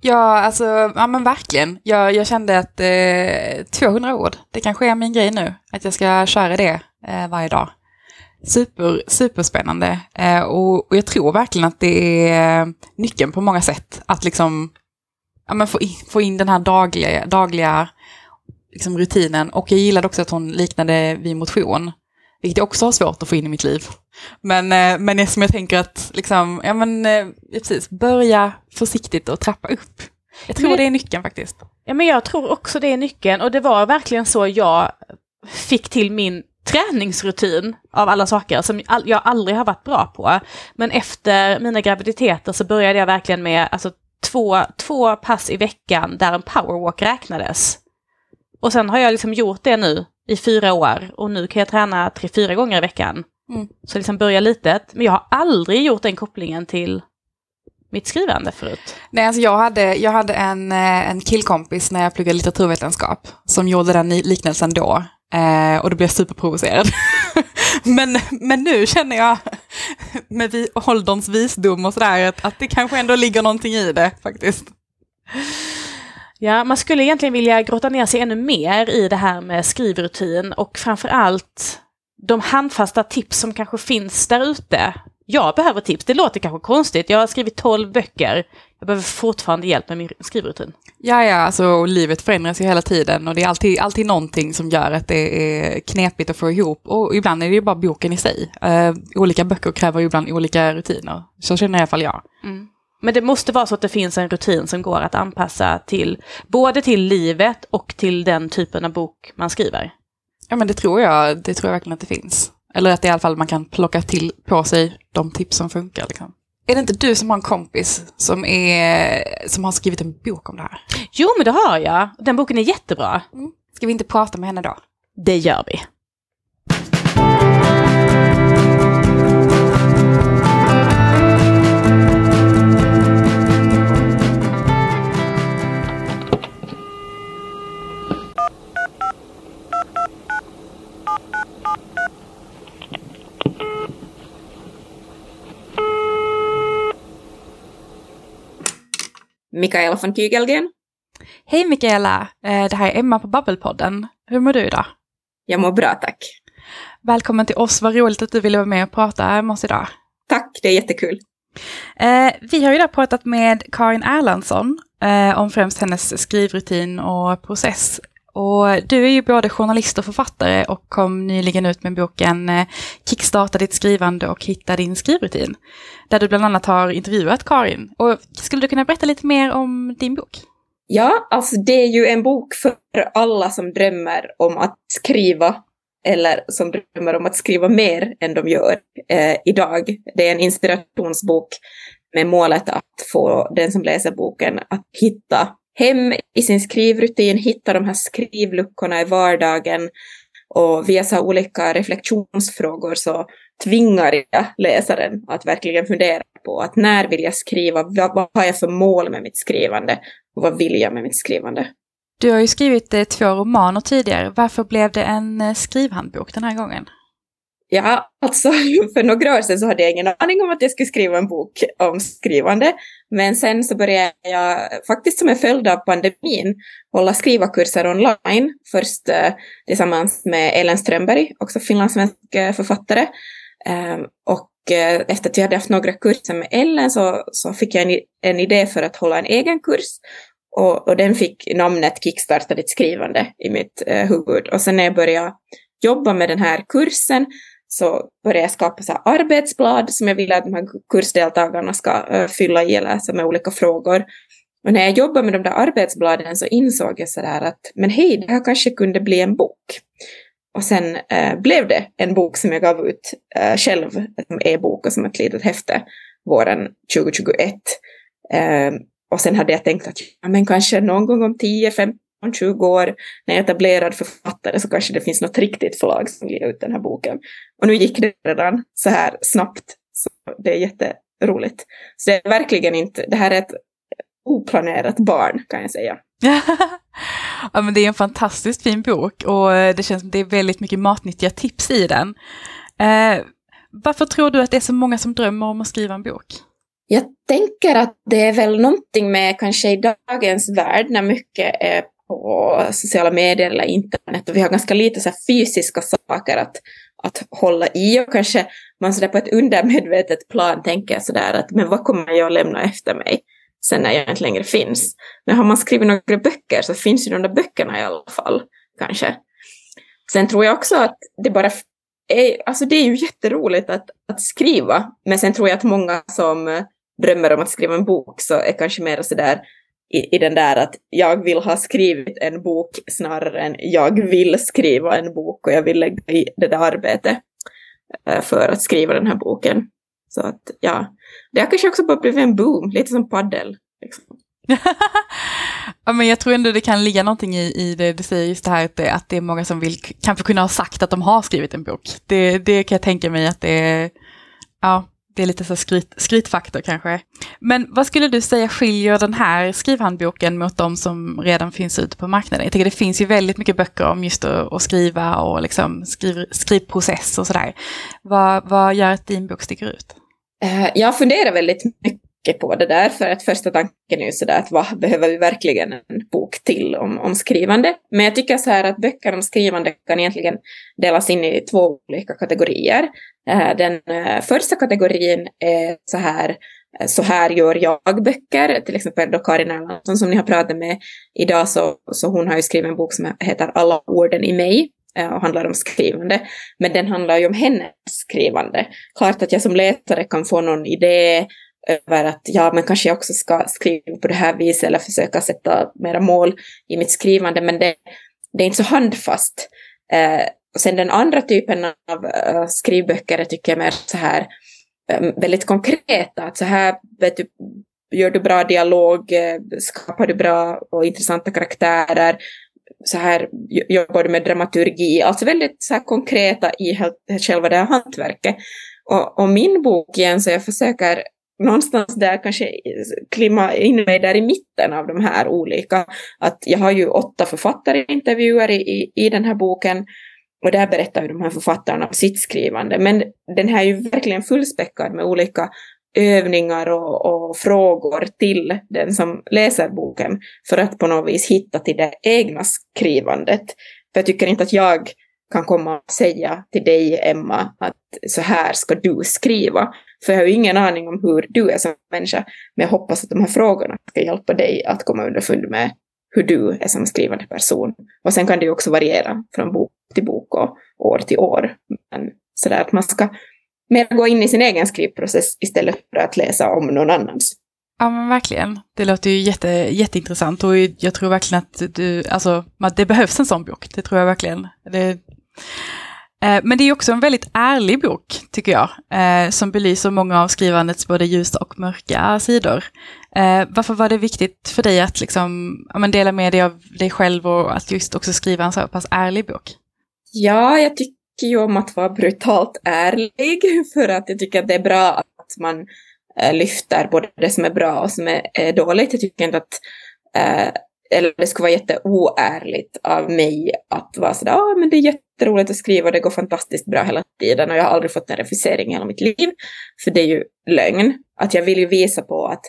Ja, alltså, ja men verkligen. Jag, jag kände att eh, 200 ord, det kanske är min grej nu. Att jag ska köra det eh, varje dag. Super, superspännande. Eh, och, och jag tror verkligen att det är nyckeln på många sätt. Att liksom ja, men få, in, få in den här dagliga, dagliga liksom, rutinen. Och jag gillade också att hon liknade vid motion. Vilket jag också har svårt att få in i mitt liv. Men, eh, men eftersom jag tänker att, liksom, ja men eh, precis, börja försiktigt och trappa upp. Jag tror Men- det är nyckeln faktiskt. Ja, men jag tror också det är nyckeln och det var verkligen så jag fick till min träningsrutin av alla saker som jag aldrig har varit bra på. Men efter mina graviditeter så började jag verkligen med alltså, två, två pass i veckan där en powerwalk räknades. Och sen har jag liksom gjort det nu i fyra år och nu kan jag träna tre, fyra gånger i veckan. Mm. Så liksom börja litet. Men jag har aldrig gjort den kopplingen till mitt skrivande förut. Nej, alltså jag hade, jag hade en, eh, en killkompis när jag pluggade litteraturvetenskap som gjorde den liknelsen då. Eh, och då blev jag superprovocerad. *laughs* men, men nu känner jag *laughs* med vi, ålderns visdom och sådär att, att det kanske ändå ligger någonting i det faktiskt. Ja, man skulle egentligen vilja grotta ner sig ännu mer i det här med skrivrutin och framför allt de handfasta tips som kanske finns där ute. Jag behöver tips, det låter kanske konstigt. Jag har skrivit 12 böcker. Jag behöver fortfarande hjälp med min skrivrutin. Ja, ja, alltså livet förändras ju hela tiden och det är alltid, alltid någonting som gör att det är knepigt att få ihop. Och ibland är det ju bara boken i sig. Eh, olika böcker kräver ju ibland olika rutiner. Så känner i alla fall jag. Men det måste vara så att det finns en rutin som går att anpassa till både till livet och till den typen av bok man skriver. Ja, men det tror jag, det tror jag verkligen att det finns. Eller att i alla fall man kan plocka till på sig de tips som funkar. Liksom. Är det inte du som har en kompis som, är, som har skrivit en bok om det här? Jo, men det har jag. Den boken är jättebra. Ska vi inte prata med henne då? Det gör vi. Mikaela von Kygelgren. Hej Mikaela, Eh, det här är Emma på Babbelpodden. Hur mår du idag? Jag mår bra, tack. Välkommen till oss, vad roligt att du ville vara med och prata med oss idag. Tack, det är jättekul. Eh, vi har idag pratat med Karin Erlandsson eh, om främst hennes skrivrutin och process. Och du är ju både journalist och författare och kom nyligen ut med boken eh, Kickstarta ditt skrivande och hitta din skrivrutin. Där du bland annat har intervjuat Karin. Och skulle du kunna berätta lite mer om din bok? Ja, alltså det är ju en bok för alla som drömmer om att skriva eller som drömmer om att skriva mer än de gör eh, idag. Det är en inspirationsbok med målet att få den som läser boken att hitta hem i sin skrivrutin, hitta de här skrivluckorna i vardagen och via så olika reflektionsfrågor så tvingar jag läsaren att verkligen fundera på att när vill jag skriva, vad, har jag för mål med mitt skrivande och vad vill jag med mitt skrivande? Du har ju skrivit eh, två romaner tidigare. Varför blev det en eh, skrivhandbok den här gången? Ja, alltså *laughs* för några år sedan så hade jag ingen aning om att jag skulle skriva en bok om skrivande. Men sen så började jag faktiskt som en följd av pandemin hålla skrivarkurser online. Först eh, tillsammans med Ellen Strömberg, också finlandssvensk eh, författare. Eh, och eh, efter att jag hade haft några kurser med Ellen så, så fick jag en, en idé för att hålla en egen kurs. Och, och den fick namnet Kickstarta ditt skrivande i mitt eh, huvud. Och sen när jag började jobba med den här kursen så började jag skapa så här arbetsblad som jag ville att de här kursdeltagarna ska uh, fylla i eller läsa med olika frågor. Och när jag jobbade med de där arbetsbladen så insåg jag sådär att men hej, det här kanske kunde bli en bok. Och sen uh, blev det en bok som jag gav ut uh, själv, som e-bok och som ett litet häfte, våren 2021. Ehm, och sen hade jag tänkt att ja, men kanske någon gång om 10-15 15, 20 år när jag är etablerad författare så kanske det finns något riktigt förlag som ger ut den här boken. Och nu gick det redan så här snabbt. Så det är jätteroligt. Så det är verkligen inte, det här är ett oplanerat barn kan jag säga. *laughs* ja, men det är en fantastiskt fin bok och det känns som det är väldigt mycket matnyttiga tips i den. Eh, varför tror du att det är så många som drömmer om att skriva en bok? Jag tänker att det är väl någonting med kanske i dagens värld när mycket är på sociala medier eller internet och vi har ganska lite så fysiska saker att, att hålla i och kanske man sådär på ett undermedvetet plan tänker sådär att men vad kommer jag lämna efter mig sen när jag inte längre finns. Men har man skrivit några böcker så finns ju de där böckerna i alla fall kanske. Sen tror jag också att det bara är, alltså det är ju jätteroligt att, att skriva, men sen tror jag att många som drömmer om att skriva en bok så är kanske mer sådär i, i den där att jag vill ha skrivit en bok snarare än jag vill skriva en bok och jag vill lägga i det där arbetet eh, för att skriva den här boken. Så att ja, det har kanske också bara blivit en boom, lite som paddel. Liksom. *laughs* ja, men jag tror ändå det kan ligga någonting i, i det du säger, just det här att det, att det är många som vill kanske kunna ha sagt att de har skrivit en bok. Det, det kan jag tänka mig att det är, ja, det är lite så skryt, skrytfaktor kanske. Men vad skulle du säga skiljer den här skrivhandboken mot de som redan finns ute på marknaden? Jag tycker det finns ju väldigt mycket böcker om just att, att skriva och liksom skriv, skrivprocess och sådär. Vad, vad gör att din bok sticker ut? Eh, jag funderar väldigt mycket på det där, för att första tanken är ju sådär att vad behöver vi verkligen en bok till om, om skrivande? Men jag tycker så här att böcker om skrivande kan egentligen delas in i två olika kategorier. Eh, den eh, första kategorin är så här eh, så här gör jag-böcker, till exempel då Karin Erlandsson som ni har pratat med idag, så, så hon har ju skrivit en bok som heter Alla orden i mig, och handlar om skrivande. Men den handlar ju om hennes skrivande. Klart att jag som läsare kan få någon idé över att ja, men kanske jag också ska skriva på det här viset eller försöka sätta mera mål i mitt skrivande, men det, det är inte så handfast. Eh, och sen den andra typen av uh, skrivböcker tycker jag mer så här um, väldigt konkreta, att så här vet du, gör du bra dialog, eh, skapar du bra och intressanta karaktärer, så här jobbar du med dramaturgi, alltså väldigt så här konkreta i själva det här hantverket. Och, och min bok igen, så jag försöker någonstans där kanske klimma in mig där i mitten av de här olika. Att jag har ju åtta författarintervjuer i, i, i den här boken och där berättar ju de här författarna om sitt skrivande. Men den här är ju verkligen fullspäckad med olika övningar och, och, frågor till den som läser boken för att på något vis hitta till det egna skrivandet. För jag tycker inte att jag kan komma och säga till dig, Emma, att så här ska du skriva. För jag har ju ingen aning om hur du är som människa. Men jag hoppas att de här frågorna ska hjälpa dig att komma underfund med hur du är som skrivande person. Och sen kan det ju också variera från bok till bok och år till år. Men sådär att man ska mer gå in i sin egen skrivprocess istället för att läsa om någon annans. Ja men verkligen. Det låter ju jätte, jätteintressant och jag tror verkligen att du, alltså, det behövs en sån bok. Det tror jag verkligen. Det, Eh, men det är också en väldigt ärlig bok, tycker jag, eh, som belyser många av skrivandets både ljusa och mörka sidor. Eh, varför var det viktigt för dig att liksom, dela med dig av dig själv och att just också skriva en så pass ärlig bok? Ja, jag tycker ju om att vara brutalt ärlig *laughs* för att jag tycker att det är bra att man lyfter både det som är bra och som är, dåligt. Jag tycker inte att eller det skulle vara jätteoärligt av mig att vara sådär, ja ah, men det är jätteroligt att skriva, och det går fantastiskt bra hela tiden och jag har aldrig fått en refusering i hela mitt liv. För det är ju lögn. Att jag vill ju visa på att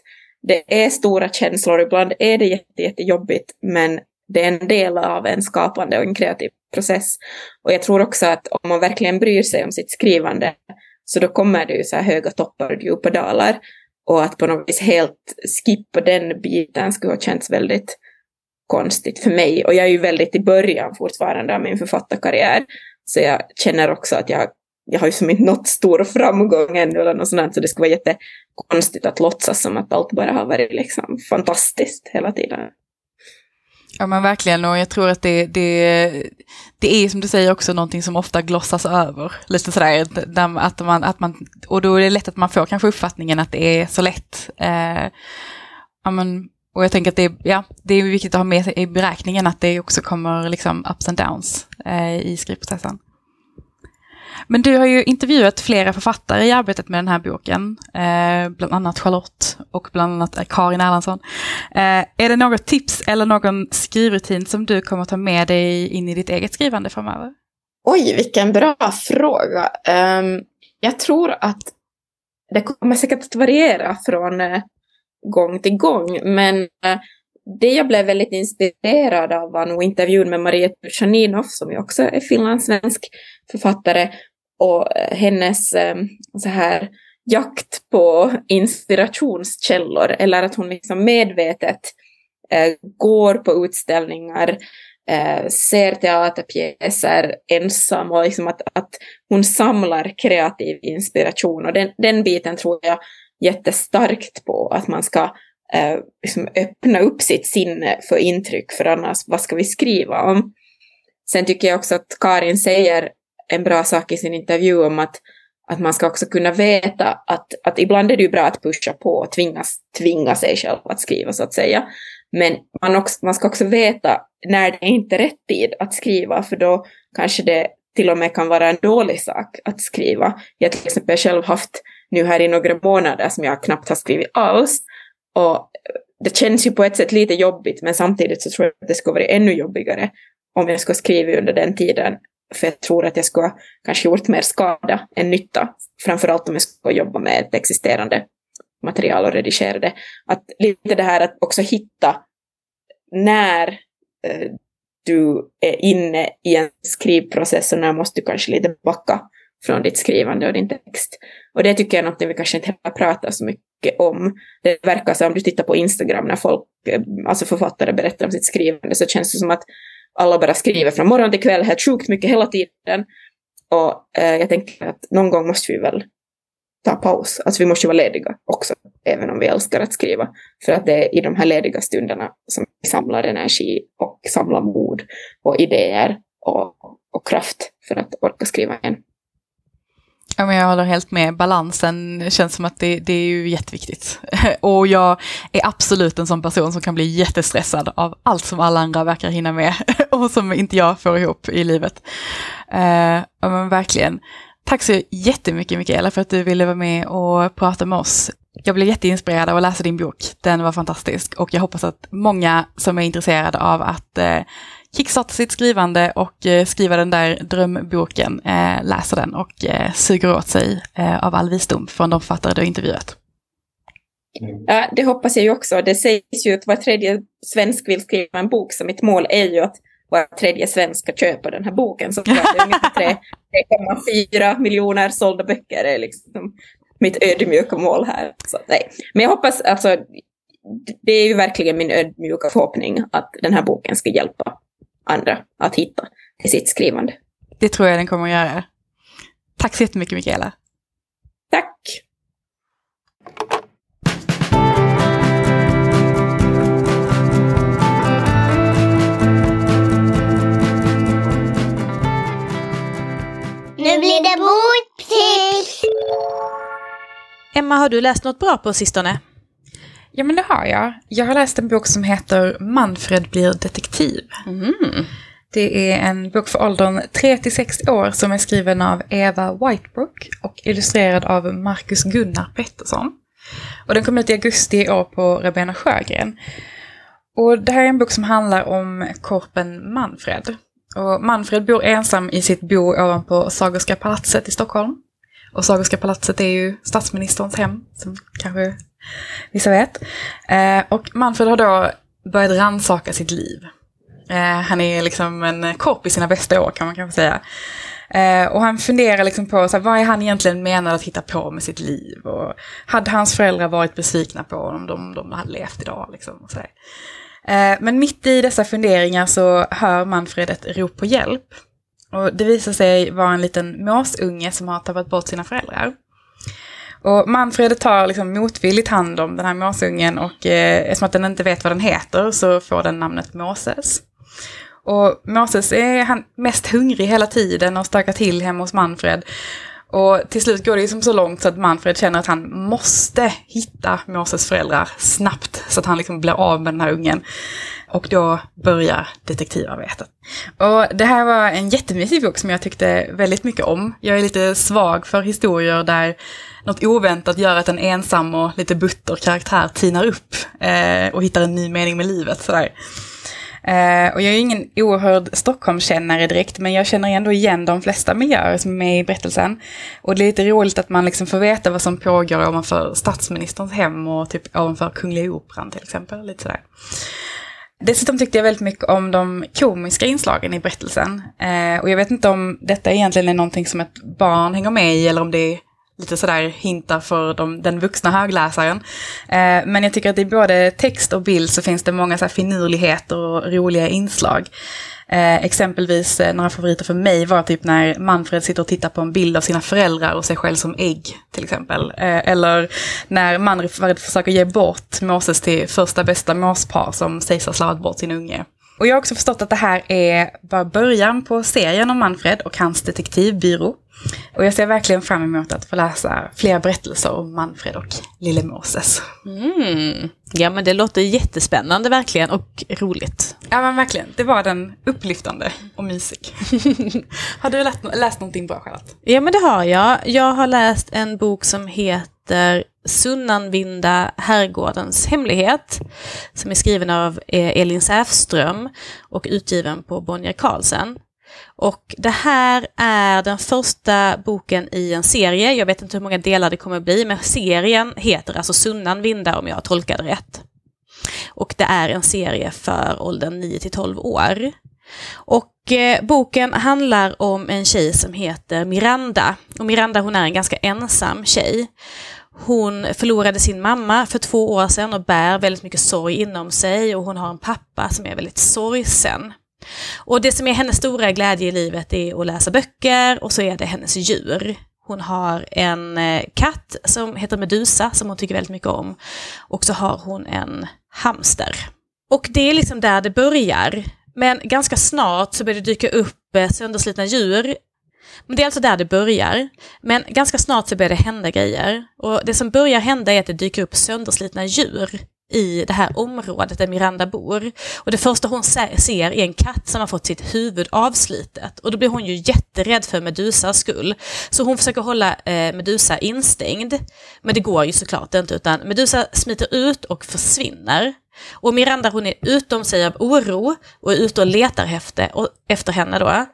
det är stora känslor, ibland är det jätte, jättejobbigt, men det är en del av en skapande och en kreativ process. Och jag tror också att om man verkligen bryr sig om sitt skrivande så då kommer det ju så här höga toppar och djupa dalar. Och att på något vis helt skippa den biten skulle ha känts väldigt konstigt för mig. Och jag är ju väldigt i början fortfarande av min författarkarriär. Så jag känner också att jag, jag har ju som inte nått stor framgång ännu eller något sånt. Så det skulle vara jättekonstigt att låtsas som att allt bara har varit liksom fantastiskt hela tiden. Ja men verkligen och jag tror att det, det, det är som du säger också någonting som ofta glossas över. Lite sådär att man, att man, och då är det lätt att man får kanske uppfattningen att det är så lätt. Eh, ja, men, och jag tänker att det, ja, det är viktigt att ha med sig i beräkningen att det också kommer liksom ups and downs eh, i skrivprocessen. Men du har ju intervjuat flera författare i arbetet med den här boken, eh, bland annat Charlotte och bland annat Karin Erlandsson. Eh, är det något tips eller någon skrivrutin som du kommer att ta med dig in i ditt eget skrivande framöver? Oj, vilken bra fråga. Um, jag tror att det kommer säkert att variera från uh, gång till gång, men eh, det jag blev väldigt inspirerad av var nog intervjun med Maria Turchaninov som ju också är finlandssvensk författare och eh, hennes eh, så här jakt på inspirationskällor eller att hon liksom medvetet går på utställningar, ser teaterpjäser ensam och liksom att, att hon samlar kreativ inspiration. Och den, den biten tror jag jättestarkt på att man ska eh, liksom öppna upp sitt sinne för intryck för annars vad ska vi skriva om? Sen tycker jag också att Karin säger en bra sak i sin intervju om att, att man ska också kunna veta att, att ibland är det ju bra att pusha på och tvingas, tvinga sig själv att skriva så att säga. Men man, också, man ska också veta när det är inte är rätt tid att skriva för då kanske det till och med kan vara en dålig sak att skriva. Jag har till exempel själv haft nu här i några månader som jag knappt har skrivit alls. Och det känns ju på ett sätt lite jobbigt men samtidigt så tror jag att det skulle vara ännu jobbigare om jag skulle skriva under den tiden för jag tror att jag skulle kanske gjort mer skada än nytta. Framförallt om jag skulle jobba med ett existerande material och redigera det. Att lite det här att också hitta när eh, du är inne i en skrivprocess och när måste du kanske lite backa från ditt skrivande och din text. Och det tycker jag är något vi kanske inte heller pratar så mycket om. Det verkar som om du tittar på Instagram när folk, eh, alltså författare berättar om sitt skrivande så känns det som att alla bara skriver från morgon till kväll helt sjukt mycket hela tiden. Och eh, jag tänker att någon gång måste vi väl ta paus. Alltså vi måste vara lediga också, även om vi älskar att skriva. För att det är i de här lediga stunderna som vi samlar energi och samlar mod och idéer och, och kraft för att orka skriva igen. Ja, men jag håller helt med. Balansen känns som att det, det är ju jätteviktigt. *laughs* Och jag är absolut en sån person som kan bli jättestressad av allt som alla andra verkar hinna med *laughs* och som inte jag får ihop i livet. Eh, ja, men verkligen. Tack så jättemycket Mikaela för att du ville vara med och prata med oss. Jag blev jätteinspirerad av att läsa din bok. Den var fantastisk och jag hoppas att många som är intresserade av att eh, eh, sitt skrivande och eh, skriva den där drömboken, läsa läser den och eh, suger åt sig av all visdom från de författare du har intervjuat. Ja, det hoppas jag ju också. Det sägs ju att var tredje svensk vill skriva en bok, så mitt mål är ju att var tredje svensk ska köpa den här boken. Så ungefär 3,4 miljoner sålda böcker är liksom mitt ödmjuka mål här. Så, nej. Men jag hoppas, alltså, det är ju verkligen min ödmjuka förhoppning att den här boken ska hjälpa andra att hitta i sitt skrivande. Det tror jag den kommer att göra. Tack så jättemycket Mikaela. Tack. Nu blir det boktips! Emma, har du läst något bra på sistone? Ja, men det har jag. Jag har läst en bok som heter Manfred blir detektiv. Mm. Det är en bok för åldern 3-6 år som är skriven av Eva Whitebrook och illustrerad av Marcus Gunnar Pettersson. Och den kom ut i augusti i år på Rebena Sjögren. Och det här är en bok som handlar om korpen Manfred. Och Manfred bor ensam i sitt bo ovanpå Sagerska palatset i Stockholm. Och Sagerska palatset är ju statsministerns hem, som kanske vissa vet. Eh, och Manfred har då börjat rannsaka sitt liv. Eh, han är liksom en korp i sina bästa år kan man kanske säga. Eh, och han funderar liksom på så här, vad är han egentligen menar att hitta på med sitt liv. Och hade hans föräldrar varit besvikna på honom om de hade levt idag. Liksom, och så eh, men mitt i dessa funderingar så hör Manfred ett rop på hjälp. Och det visar sig vara en liten måsunge som har tappat bort sina föräldrar. Och Manfred tar liksom motvilligt hand om den här måsungen och eh, eftersom att den inte vet vad den heter så får den namnet Moses. Och Moses är han mest hungrig hela tiden och stökar till hemma hos Manfred. Och till slut går det liksom så långt så att Manfred känner att han måste hitta Moses föräldrar snabbt så att han liksom blir av med den här ungen. Och då börjar detektivarbetet. Och det här var en jättemysig bok som jag tyckte väldigt mycket om. Jag är lite svag för historier där något oväntat gör att en ensam och lite butter karaktär tinar upp eh, och hittar en ny mening med livet. Sådär. Eh, och jag är ingen oerhörd Stockholmskännare direkt, men jag känner ändå igen de flesta miljöer som är med i berättelsen. Och det är lite roligt att man liksom får veta vad som pågår ovanför statsministerns hem och typ ovanför Kungliga Operan till exempel. Lite sådär. Dessutom tyckte jag väldigt mycket om de komiska inslagen i berättelsen. Eh, och jag vet inte om detta egentligen är någonting som ett barn hänger med i eller om det är lite sådär hintar för de, den vuxna högläsaren. Eh, men jag tycker att i både text och bild så finns det många så här finurligheter och roliga inslag. Eh, exempelvis eh, några favoriter för mig var typ när Manfred sitter och tittar på en bild av sina föräldrar och sig själv som ägg, till exempel. Eh, eller när Manfred försöker ge bort Moses till första bästa måspar som sägs ha slarvat bort sin unge. Och jag har också förstått att det här är bara början på serien om Manfred och hans detektivbyrå. Och jag ser verkligen fram emot att få läsa fler berättelser om Manfred och Lille Moses. Mm. Ja men det låter jättespännande verkligen och roligt. Ja men verkligen, det var den upplyftande och mysig. *laughs* har du läst, läst någonting bra Charlotte? Ja men det har jag. Jag har läst en bok som heter Sunnanvinda herrgårdens hemlighet. Som är skriven av eh, Elin Säfström och utgiven på Bonnier Carlsen. Och det här är den första boken i en serie. Jag vet inte hur många delar det kommer att bli, men serien heter alltså Sunnanvinda, om jag tolkade rätt. Och det är en serie för åldern 9 till 12 år. Och eh, boken handlar om en tjej som heter Miranda. Och Miranda hon är en ganska ensam tjej. Hon förlorade sin mamma för två år sedan och bär väldigt mycket sorg inom sig och hon har en pappa som är väldigt sorgsen. Och det som är hennes stora glädje i livet är att läsa böcker och så är det hennes djur. Hon har en eh, katt som heter Medusa som hon tycker väldigt mycket om. Och så har hon en hamster. Och det är liksom där det börjar. Men ganska snart så börjar det dyka upp eh, sönderslitna djur. Men det är alltså där det börjar. Men ganska snart så börjar det hända grejer. Och det som börjar hända är att det dyker upp sönderslitna djur i det här området där Miranda bor. Och det första hon ser är en katt som har fått sitt huvud avslitet. Och då blir hon ju jätterädd för Medusas skull. Så hon försöker hålla eh, Medusa instängd. Men det går ju såklart inte, utan Medusa smiter ut och försvinner. Och Miranda hon är utom sig av oro och är ute och letar efter, och, efter henne då.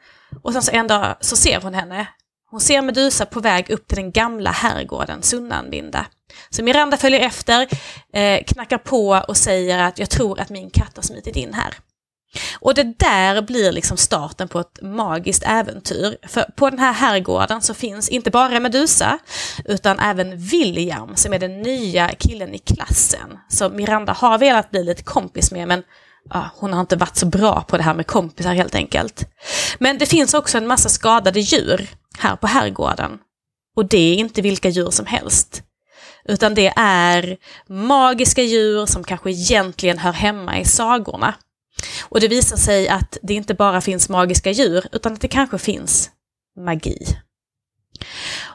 Och sen så en dag så ser hon henne. Hon ser Medusa på väg upp till den gamla herrgården Sunnanvinda. Så Miranda följer efter, eh, knackar på och säger att jag tror att min katt har smitit in här. Och det där blir liksom starten på ett magiskt äventyr. För på den här herrgården så finns inte bara Medusa, utan även William som är den nya killen i klassen. Som Miranda har velat bli lite kompis med, men ja, hon har inte varit så bra på det här med kompisar helt enkelt. Men det finns också en massa skadade djur här på herrgården. Och det är inte vilka djur som helst. Utan det är magiska djur som kanske egentligen hör hemma i sagorna. Och det visar sig att det inte bara finns magiska djur, utan att det kanske finns magi.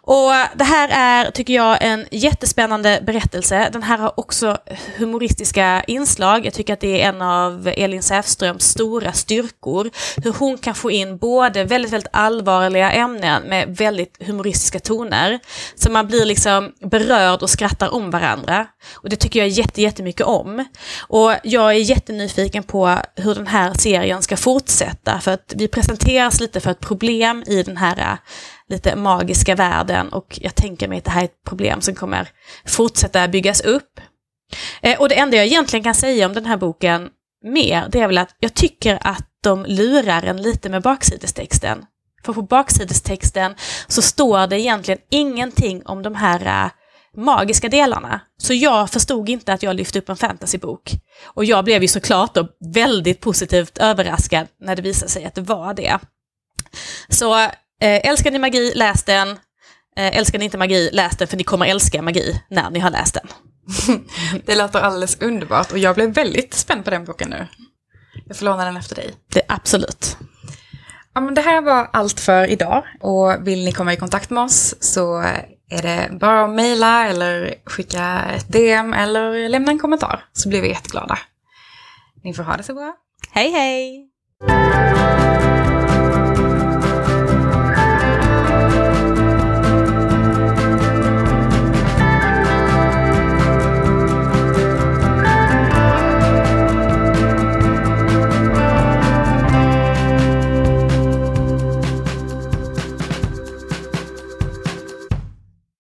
Och det här är, tycker jag, en jättespännande berättelse. Den här har också humoristiska inslag. Jag tycker att det är en av Elin Säfströms stora styrkor. Hur hon kan få in både väldigt, väldigt allvarliga ämnen med väldigt humoristiska toner. Så man blir liksom berörd och skrattar om varandra. Och det tycker jag jätte, jättemycket om. Och jag är jättenyfiken på hur den här serien ska fortsätta. För att vi presenteras lite för ett problem i den här lite magiska världen och jag tänker mig att det här är ett problem som kommer fortsätta byggas upp. Eh, och det enda jag egentligen kan säga om den här boken mer, det är väl att jag tycker att de lurar en lite med baksidestexten. För på baksidestexten så står det egentligen ingenting om de här eh, magiska delarna. Så jag förstod inte att jag lyfte upp en fantasybok. Och jag blev ju såklart då väldigt positivt överraskad när det visade sig att det var det. Så Eh, älskar ni magi, läs den. Eh, älskar ni inte magi, läs den för ni kommer älska magi när ni har läst den. *laughs* Det låter alldeles underbart och jag blev väldigt spänd på den boken nu. Jag får låna den efter dig. Det, absolut. Ja, men det här var allt för idag och vill ni komma i kontakt med oss så är det bara att mejla eller skicka ett DM eller lämna en kommentar så blir vi jätteglada. Ni får ha det så bra. Hej hej!